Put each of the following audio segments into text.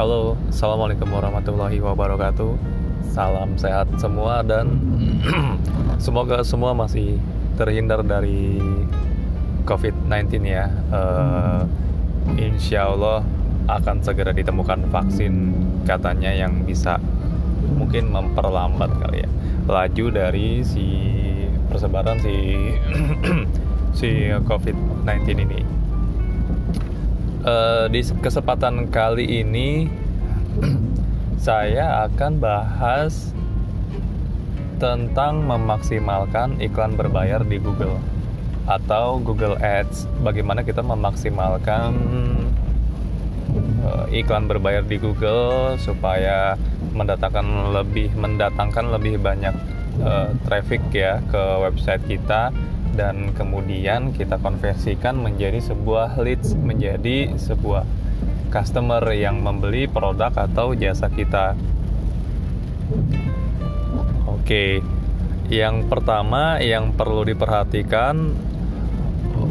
Halo, Assalamualaikum warahmatullahi wabarakatuh. Salam sehat semua dan Semoga semua masih terhindar dari COVID-19 ya. Uh, Insya Allah akan segera ditemukan vaksin katanya yang bisa mungkin memperlambat kali ya. Laju dari si persebaran si si COVID-19 ini. Uh, di kesempatan kali ini saya akan bahas tentang memaksimalkan iklan berbayar di Google atau Google Ads. Bagaimana kita memaksimalkan uh, iklan berbayar di Google supaya mendatangkan lebih mendatangkan lebih banyak uh, traffic ya ke website kita dan kemudian kita konversikan menjadi sebuah leads menjadi sebuah customer yang membeli produk atau jasa kita. Oke. Yang pertama yang perlu diperhatikan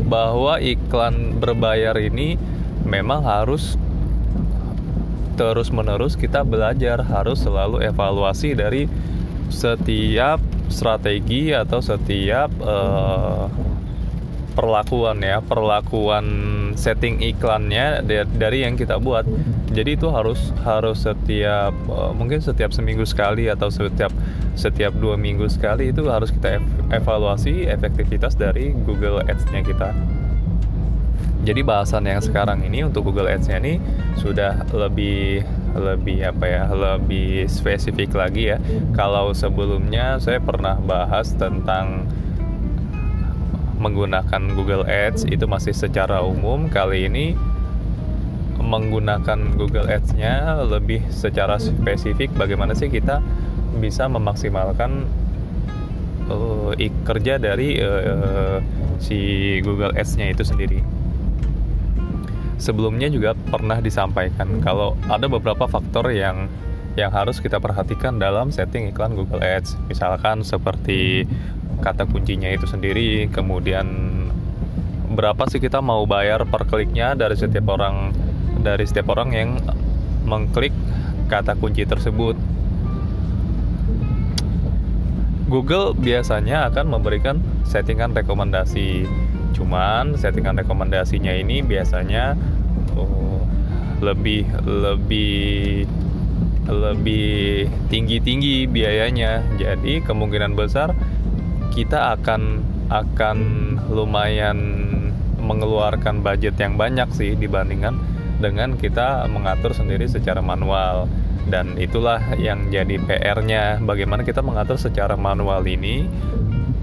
bahwa iklan berbayar ini memang harus terus-menerus kita belajar, harus selalu evaluasi dari setiap strategi atau setiap uh, perlakuan ya perlakuan setting iklannya dari yang kita buat. Jadi itu harus harus setiap uh, mungkin setiap seminggu sekali atau setiap setiap dua minggu sekali itu harus kita evaluasi efektivitas dari Google Ads-nya kita. Jadi bahasan yang sekarang ini untuk Google Ads-nya ini sudah lebih lebih apa ya lebih spesifik lagi ya. Kalau sebelumnya saya pernah bahas tentang menggunakan Google Ads itu masih secara umum. Kali ini menggunakan Google Ads-nya lebih secara spesifik bagaimana sih kita bisa memaksimalkan uh, kerja dari uh, si Google Ads-nya itu sendiri sebelumnya juga pernah disampaikan kalau ada beberapa faktor yang yang harus kita perhatikan dalam setting iklan Google Ads. Misalkan seperti kata kuncinya itu sendiri, kemudian berapa sih kita mau bayar per kliknya dari setiap orang dari setiap orang yang mengklik kata kunci tersebut. Google biasanya akan memberikan settingan rekomendasi cuman settingan rekomendasinya ini biasanya oh, lebih lebih lebih tinggi-tinggi biayanya. Jadi kemungkinan besar kita akan akan lumayan mengeluarkan budget yang banyak sih dibandingkan dengan kita mengatur sendiri secara manual. Dan itulah yang jadi PR-nya bagaimana kita mengatur secara manual ini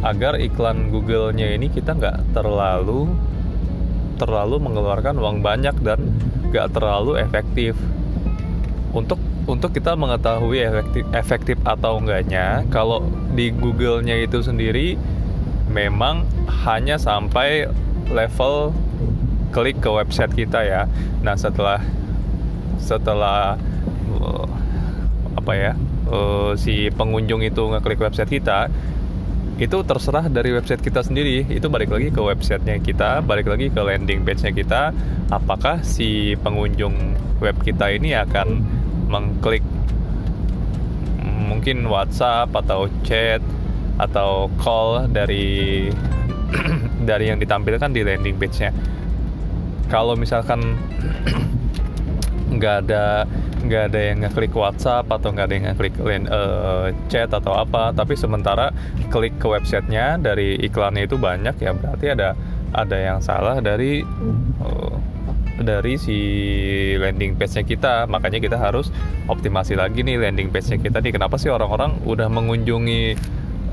agar iklan Google-nya ini kita nggak terlalu terlalu mengeluarkan uang banyak dan nggak terlalu efektif. Untuk untuk kita mengetahui efektif efektif atau enggaknya kalau di Google-nya itu sendiri memang hanya sampai level klik ke website kita ya. Nah setelah setelah apa ya uh, si pengunjung itu ngeklik website kita itu terserah dari website kita sendiri. Itu balik lagi ke websitenya kita balik lagi ke landing page-nya kita. Apakah si pengunjung web kita ini akan mengklik mungkin WhatsApp atau chat atau call dari dari yang ditampilkan di landing page-nya? Kalau misalkan nggak ada nggak ada yang ngeklik WhatsApp atau nggak ada yang ngeklik uh, chat atau apa tapi sementara klik ke websitenya dari iklannya itu banyak ya berarti ada ada yang salah dari uh, dari si landing page-nya kita. Makanya kita harus optimasi lagi nih landing page-nya kita nih. Kenapa sih orang-orang udah mengunjungi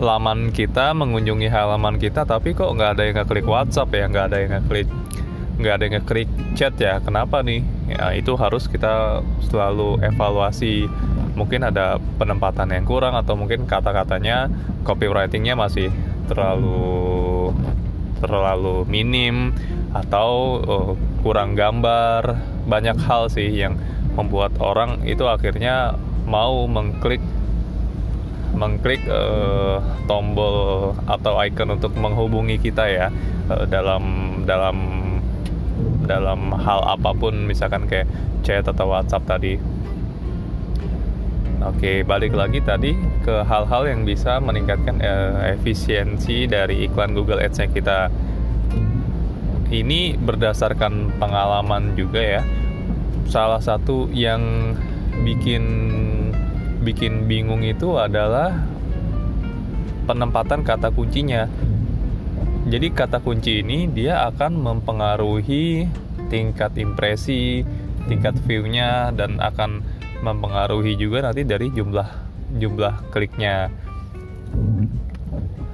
laman kita mengunjungi halaman kita tapi kok nggak ada yang ngeklik WhatsApp ya nggak ada yang ngeklik nggak ada yang ngeklik chat ya. Kenapa nih? Ya itu harus kita selalu evaluasi. Mungkin ada penempatan yang kurang atau mungkin kata-katanya copywritingnya masih terlalu terlalu minim atau uh, kurang gambar. Banyak hal sih yang membuat orang itu akhirnya mau mengklik mengklik uh, tombol atau icon untuk menghubungi kita ya uh, dalam dalam dalam hal apa pun misalkan kayak chat atau WhatsApp tadi. Oke, balik lagi tadi ke hal-hal yang bisa meningkatkan uh, efisiensi dari iklan Google Ads-nya kita. Ini berdasarkan pengalaman juga ya. Salah satu yang bikin bikin bingung itu adalah penempatan kata kuncinya. Jadi kata kunci ini dia akan mempengaruhi tingkat impresi, tingkat view-nya dan akan mempengaruhi juga nanti dari jumlah jumlah kliknya.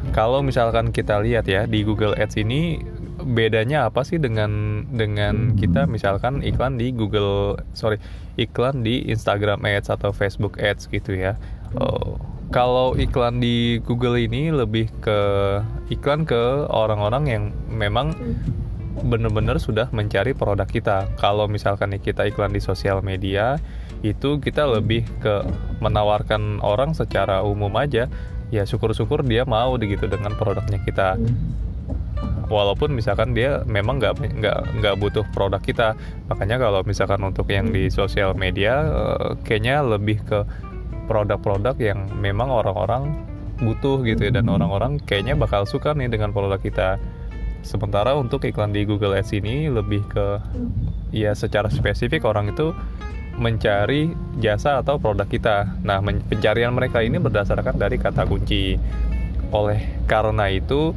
Kalau misalkan kita lihat ya di Google Ads ini bedanya apa sih dengan dengan kita misalkan iklan di Google sorry iklan di Instagram Ads atau Facebook Ads gitu ya. Oh, kalau iklan di Google ini lebih ke iklan ke orang-orang yang memang benar-benar sudah mencari produk kita. Kalau misalkan kita iklan di sosial media, itu kita lebih ke menawarkan orang secara umum aja. Ya syukur-syukur dia mau gitu dengan produknya kita. Walaupun misalkan dia memang nggak nggak nggak butuh produk kita. Makanya kalau misalkan untuk yang di sosial media eh, kayaknya lebih ke produk-produk yang memang orang-orang butuh gitu ya dan orang-orang kayaknya bakal suka nih dengan produk kita sementara untuk iklan di Google Ads ini lebih ke ya secara spesifik orang itu mencari jasa atau produk kita. Nah, pencarian mereka ini berdasarkan dari kata kunci. Oleh karena itu,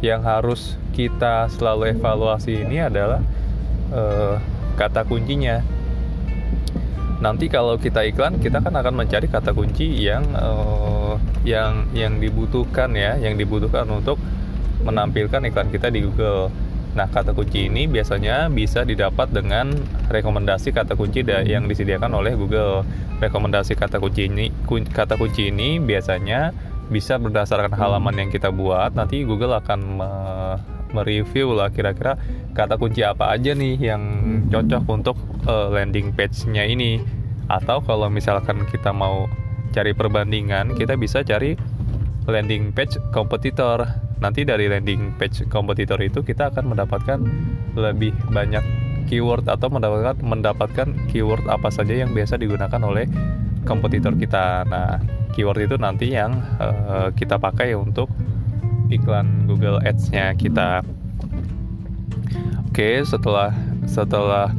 yang harus kita selalu evaluasi ini adalah uh, kata kuncinya. Nanti kalau kita iklan, kita kan akan mencari kata kunci yang uh, yang yang dibutuhkan ya, yang dibutuhkan untuk menampilkan iklan kita di Google. Nah, kata kunci ini biasanya bisa didapat dengan rekomendasi kata kunci yang disediakan oleh Google. Rekomendasi kata kunci ini kata kunci ini biasanya bisa berdasarkan halaman yang kita buat. Nanti Google akan me mereview lah kira-kira kata kunci apa aja nih yang cocok untuk uh, landing page-nya ini. Atau kalau misalkan kita mau cari perbandingan, kita bisa cari landing page kompetitor nanti dari landing page kompetitor itu kita akan mendapatkan lebih banyak keyword atau mendapatkan mendapatkan keyword apa saja yang biasa digunakan oleh kompetitor kita. Nah, keyword itu nanti yang uh, kita pakai untuk iklan Google Ads-nya kita. Oke, setelah setelah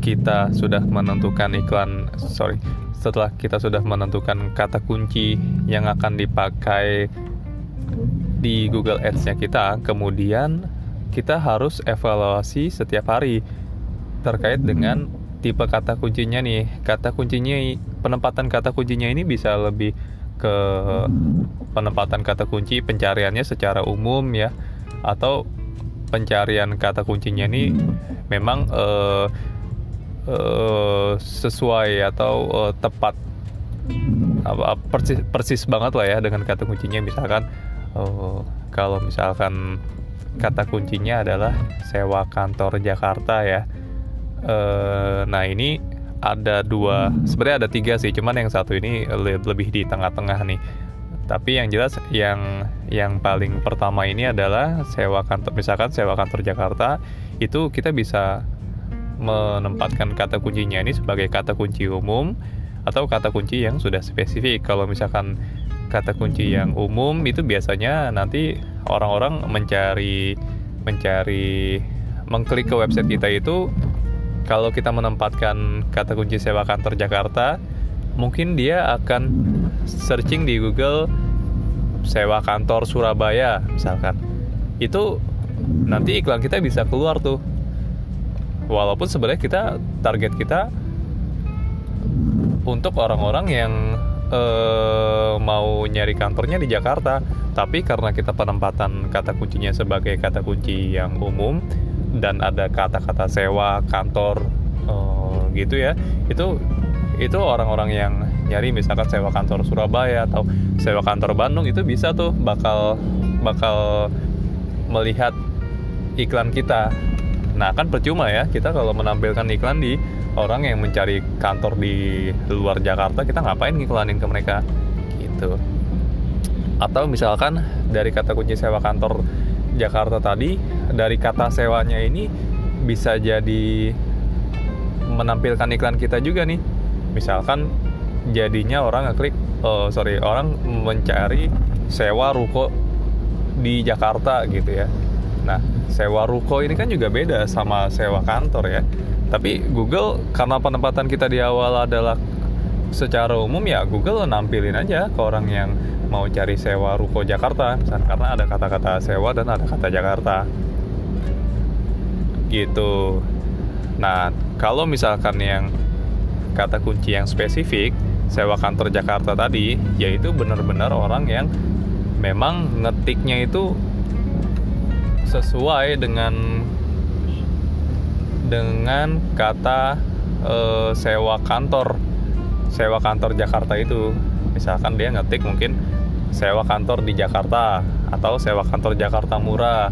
kita sudah menentukan iklan, sorry, setelah kita sudah menentukan kata kunci yang akan dipakai di Google Ads-nya kita, kemudian kita harus evaluasi setiap hari terkait dengan tipe kata kuncinya nih. Kata kuncinya penempatan kata kuncinya ini bisa lebih ke penempatan kata kunci pencariannya secara umum ya. Atau pencarian kata kuncinya ini memang uh, uh, sesuai atau uh, tepat. Apa persis persis banget lah ya dengan kata kuncinya. Misalkan oh, kalau misalkan kata kuncinya adalah sewa kantor Jakarta ya. E, nah ini ada dua sebenarnya ada tiga sih cuman yang satu ini lebih di tengah-tengah nih. Tapi yang jelas yang yang paling pertama ini adalah sewa kantor misalkan sewa kantor Jakarta itu kita bisa menempatkan kata kuncinya ini sebagai kata kunci umum atau kata kunci yang sudah spesifik. Kalau misalkan kata kunci yang umum itu biasanya nanti orang-orang mencari mencari mengklik ke website kita itu kalau kita menempatkan kata kunci sewa kantor Jakarta mungkin dia akan searching di Google sewa kantor Surabaya misalkan. Itu nanti iklan kita bisa keluar tuh. Walaupun sebenarnya kita target kita untuk orang-orang yang uh, mau nyari kantornya di Jakarta. Tapi karena kita penempatan kata kuncinya sebagai kata kunci yang umum dan ada kata-kata sewa kantor uh, gitu ya. Itu itu orang-orang yang nyari misalkan sewa kantor Surabaya atau sewa kantor Bandung itu bisa tuh bakal bakal melihat iklan kita. Nah kan percuma ya kita kalau menampilkan iklan di orang yang mencari kantor di luar Jakarta kita ngapain ngiklanin ke mereka? Gitu. Atau misalkan dari kata kunci sewa kantor Jakarta tadi dari kata sewanya ini bisa jadi menampilkan iklan kita juga nih. Misalkan jadinya orang ngeklik oh sorry orang mencari sewa ruko di Jakarta gitu ya. Nah sewa ruko ini kan juga beda sama sewa kantor ya. Tapi Google karena penempatan kita di awal adalah secara umum ya Google nampilin aja ke orang yang mau cari sewa ruko Jakarta. Karena ada kata-kata sewa dan ada kata Jakarta gitu. Nah kalau misalkan yang kata kunci yang spesifik sewa kantor Jakarta tadi yaitu benar-benar orang yang memang ngetiknya itu sesuai dengan dengan kata e, sewa kantor sewa kantor Jakarta itu. Misalkan dia ngetik mungkin sewa kantor di Jakarta atau sewa kantor Jakarta murah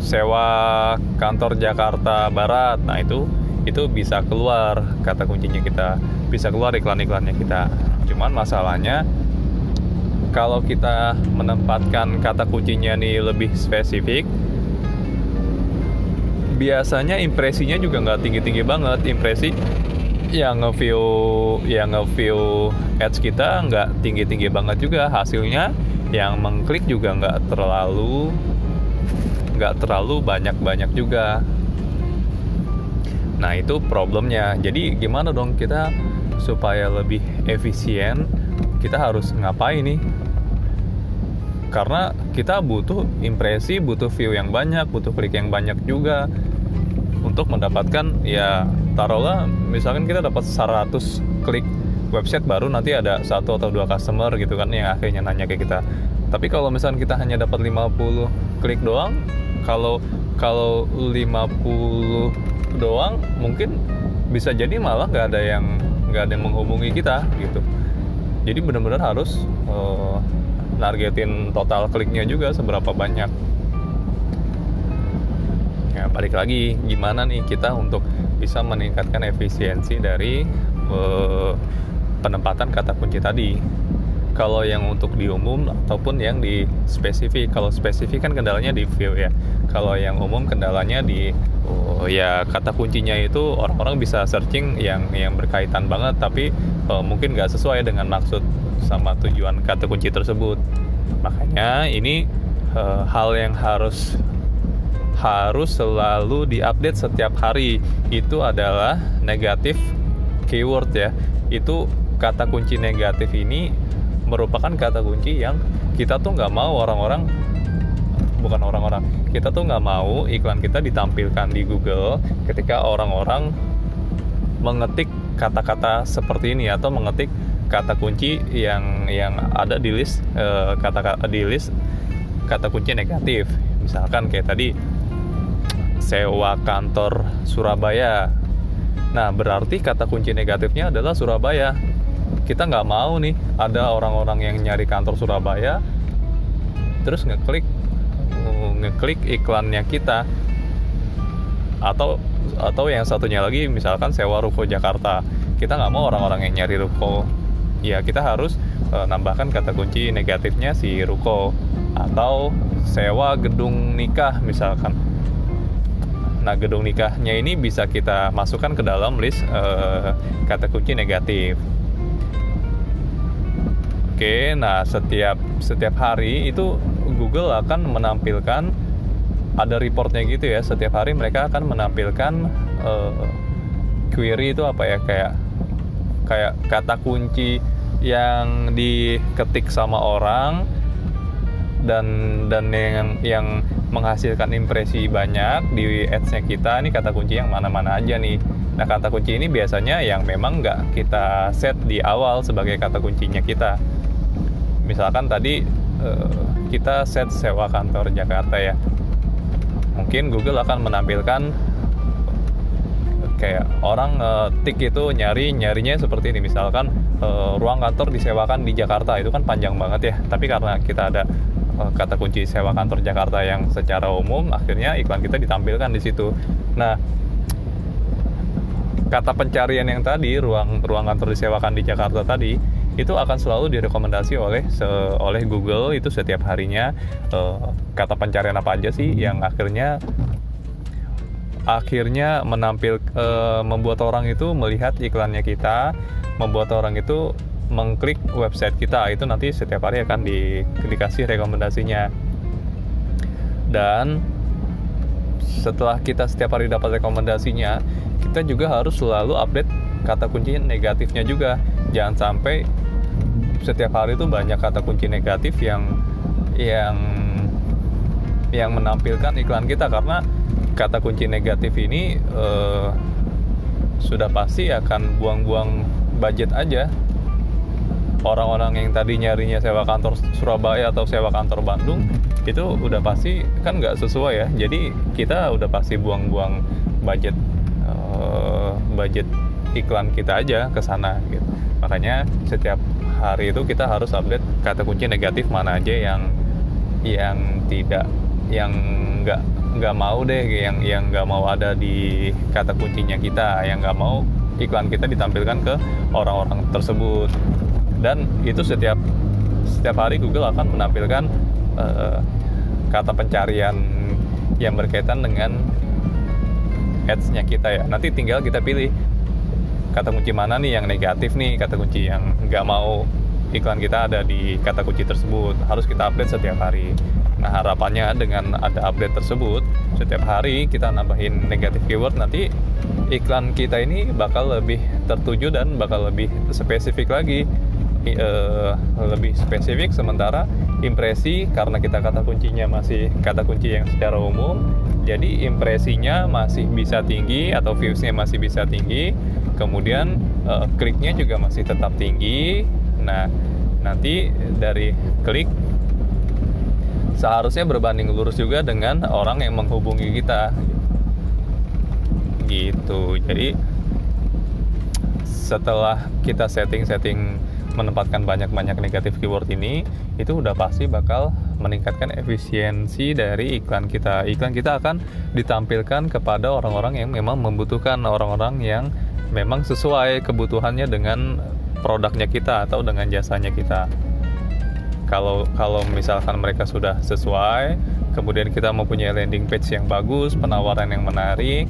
sewa kantor Jakarta Barat. Nah itu itu bisa keluar kata kuncinya kita. Bisa keluar iklan-iklannya kita. Cuman masalahnya kalau kita menempatkan kata kuncinya nih lebih spesifik biasanya impresinya juga nggak tinggi-tinggi banget. Impresi yang nge-view yang nge-view ads kita nggak tinggi-tinggi banget juga. Hasilnya yang mengklik juga nggak terlalu nggak terlalu banyak-banyak juga. Nah itu problemnya. Jadi gimana dong kita supaya lebih efisien kita harus ngapain nih? Karena kita butuh impresi butuh view yang banyak butuh klik yang banyak juga. Untuk mendapatkan ya taruhlah misalkan kita dapat 100 klik website baru nanti ada satu atau dua customer gitu kan yang akhirnya nanya ke kita tapi kalau misalkan kita hanya dapat 50 klik doang kalau kalau 50 doang mungkin bisa jadi malah nggak ada yang nggak ada yang menghubungi kita gitu. Jadi benar-benar harus uh, nargetin total kliknya juga seberapa banyak. Ya balik lagi gimana nih kita untuk bisa meningkatkan efisiensi dari uh, penempatan kata kunci tadi kalau yang untuk di umum ataupun yang di spesifik kalau spesifik kan kendalanya di view ya. Kalau yang umum kendalanya di oh, ya kata kuncinya itu orang-orang bisa searching yang yang berkaitan banget tapi uh, mungkin nggak sesuai dengan maksud sama tujuan kata kunci tersebut. Makanya ini uh, hal yang harus harus selalu diupdate setiap hari. Itu adalah negatif keyword ya. Itu kata kunci negatif ini merupakan kata kunci yang kita tuh nggak mau orang-orang bukan orang-orang kita tuh nggak mau iklan kita ditampilkan di Google ketika orang-orang mengetik kata-kata seperti ini atau mengetik kata kunci yang yang ada di list eh, kata-kata di list kata kunci negatif misalkan kayak tadi sewa kantor Surabaya. Nah, berarti kata kunci negatifnya adalah Surabaya. Kita nggak mau nih ada orang-orang yang nyari kantor Surabaya, terus ngeklik ngeklik iklannya kita. Atau atau yang satunya lagi misalkan sewa ruko Jakarta. Kita nggak mau orang-orang yang nyari ruko. Ya kita harus uh, nambahkan kata kunci negatifnya si ruko. Atau sewa gedung nikah misalkan. Nah, gedung nikahnya ini bisa kita masukkan ke dalam list uh, kata kunci negatif. Oke, nah setiap setiap hari itu Google akan menampilkan ada reportnya gitu ya. Setiap hari mereka akan menampilkan uh, query itu apa ya kayak kayak kata kunci yang diketik sama orang dan dan yang yang menghasilkan impresi banyak di ads-nya kita ini kata kunci yang mana-mana aja nih nah kata kunci ini biasanya yang memang nggak kita set di awal sebagai kata kuncinya kita. Misalkan tadi eh, kita set sewa kantor Jakarta ya. Mungkin Google akan menampilkan kayak orang uh, tik itu nyari nyarinya seperti ini. Misalkan ruang kantor disewakan di Jakarta. Itu kan panjang banget ya. Tapi karena kita ada Eh, kata kunci sewa kantor Jakarta yang secara umum akhirnya iklan kita ditampilkan di situ. Nah, kata pencarian yang tadi ruang ruang kantor disewakan di Jakarta tadi itu akan selalu direkomendasi oleh se, oleh Google itu setiap harinya. Uh, kata pencarian apa aja sih yang akhirnya akhirnya menampil e, membuat orang itu melihat iklannya kita, membuat orang itu mengklik website kita itu nanti setiap hari akan di, dikasih rekomendasinya. Dan setelah kita setiap hari dapat rekomendasinya kita juga harus selalu update kata kunci negatifnya juga. Jangan sampai setiap hari itu banyak kata kunci negatif yang yang yang menampilkan iklan kita. Karena kata kunci negatif ini uh, sudah pasti akan buang-buang budget aja orang-orang yang tadi nyarinya sewa kantor Surabaya atau sewa kantor Bandung itu udah pasti kan nggak sesuai ya. Jadi kita udah pasti buang-buang budget uh, budget iklan kita aja ke sana gitu. Makanya setiap hari itu kita harus update kata kunci negatif mana aja yang yang tidak yang nggak nggak mau deh yang yang nggak mau ada di kata kuncinya kita yang nggak mau iklan kita ditampilkan ke orang-orang tersebut dan itu setiap setiap hari Google akan menampilkan uh, kata pencarian yang berkaitan dengan ads-nya kita ya. Nanti tinggal kita pilih kata kunci mana nih yang negatif nih kata kunci yang nggak mau iklan kita ada di kata kunci tersebut. Harus kita update setiap hari. Nah harapannya dengan ada update tersebut setiap hari kita nambahin negatif keyword nanti iklan kita ini bakal lebih tertuju dan bakal lebih spesifik lagi uh, lebih spesifik sementara impresi karena kita kata kuncinya masih kata kunci yang secara umum jadi impresinya masih bisa tinggi atau viewsnya masih bisa tinggi kemudian uh, kliknya juga masih tetap tinggi. Nah nanti dari klik seharusnya berbanding lurus juga dengan orang yang menghubungi kita. Gitu jadi setelah kita setting-setting menempatkan banyak-banyak negatif keyword ini itu udah pasti bakal meningkatkan efisiensi dari iklan kita. Iklan kita akan ditampilkan kepada orang-orang yang memang membutuhkan orang-orang yang memang sesuai kebutuhannya dengan produknya kita atau dengan jasanya kita. Kalau kalau misalkan mereka sudah sesuai, kemudian kita mempunyai landing page yang bagus, penawaran yang menarik,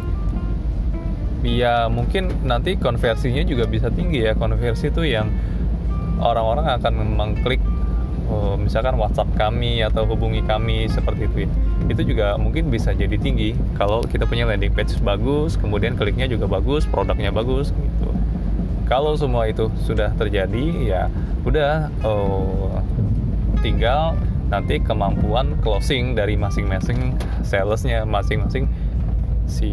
ya mungkin nanti konversinya juga bisa tinggi ya. Konversi itu yang orang-orang akan mengklik oh, misalkan WhatsApp kami atau hubungi kami seperti itu ya. Itu juga mungkin bisa jadi tinggi kalau kita punya landing page bagus, kemudian kliknya juga bagus, produknya bagus gitu. Kalau semua itu sudah terjadi ya udah oh, tinggal nanti kemampuan closing dari masing-masing salesnya masing-masing si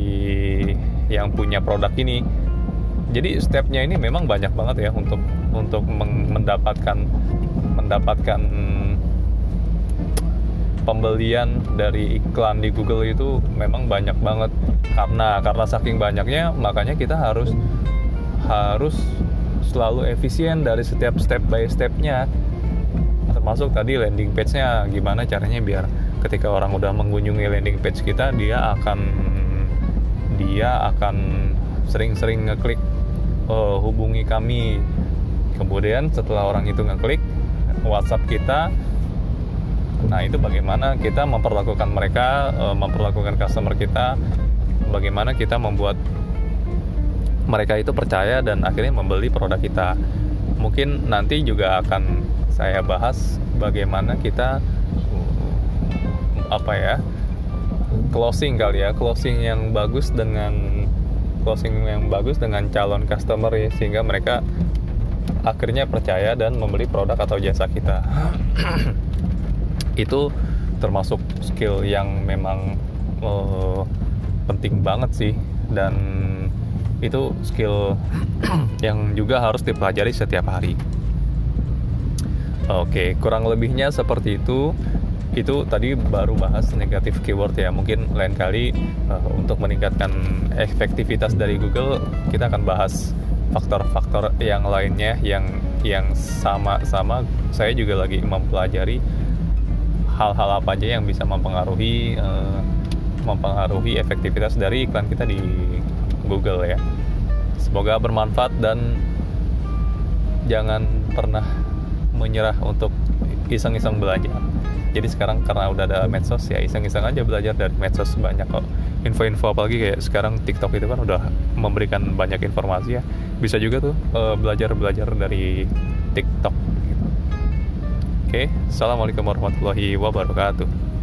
yang punya produk ini. Jadi stepnya ini memang banyak banget ya untuk untuk mendapatkan mendapatkan pembelian dari iklan di Google itu memang banyak banget. Karena karena saking banyaknya makanya kita harus harus selalu efisien dari setiap step by stepnya. Termasuk tadi landing page-nya gimana caranya biar ketika orang udah mengunjungi landing page kita dia akan dia akan sering-sering ngeklik oh, hubungi kami. Kemudian setelah orang itu ngeklik WhatsApp kita. Nah itu bagaimana kita memperlakukan mereka eh, memperlakukan customer kita bagaimana kita membuat mereka itu percaya dan akhirnya membeli produk kita. Mungkin nanti juga akan saya bahas bagaimana kita apa ya closing kali ya closing yang bagus dengan closing yang bagus dengan calon customer ya sehingga mereka akhirnya percaya dan membeli produk atau jasa kita. Itu termasuk skill yang memang uh, penting banget sih. Dan itu skill yang juga harus dipelajari setiap hari. Oke kurang lebihnya seperti itu itu tadi baru bahas negatif keyword ya mungkin lain kali uh, untuk meningkatkan efektivitas dari Google kita akan bahas faktor-faktor yang lainnya yang yang sama-sama saya juga lagi mempelajari hal-hal apa aja yang bisa mempengaruhi uh, mempengaruhi efektivitas dari iklan kita di Google ya. Semoga bermanfaat dan jangan pernah menyerah untuk iseng-iseng belajar. Jadi sekarang karena udah ada medsos ya iseng-iseng aja belajar dari medsos banyak kok. Info-info apalagi kayak sekarang TikTok itu kan udah memberikan banyak informasi ya. Bisa juga tuh uh, belajar-belajar dari TikTok. Oke assalamualaikum warahmatullahi wabarakatuh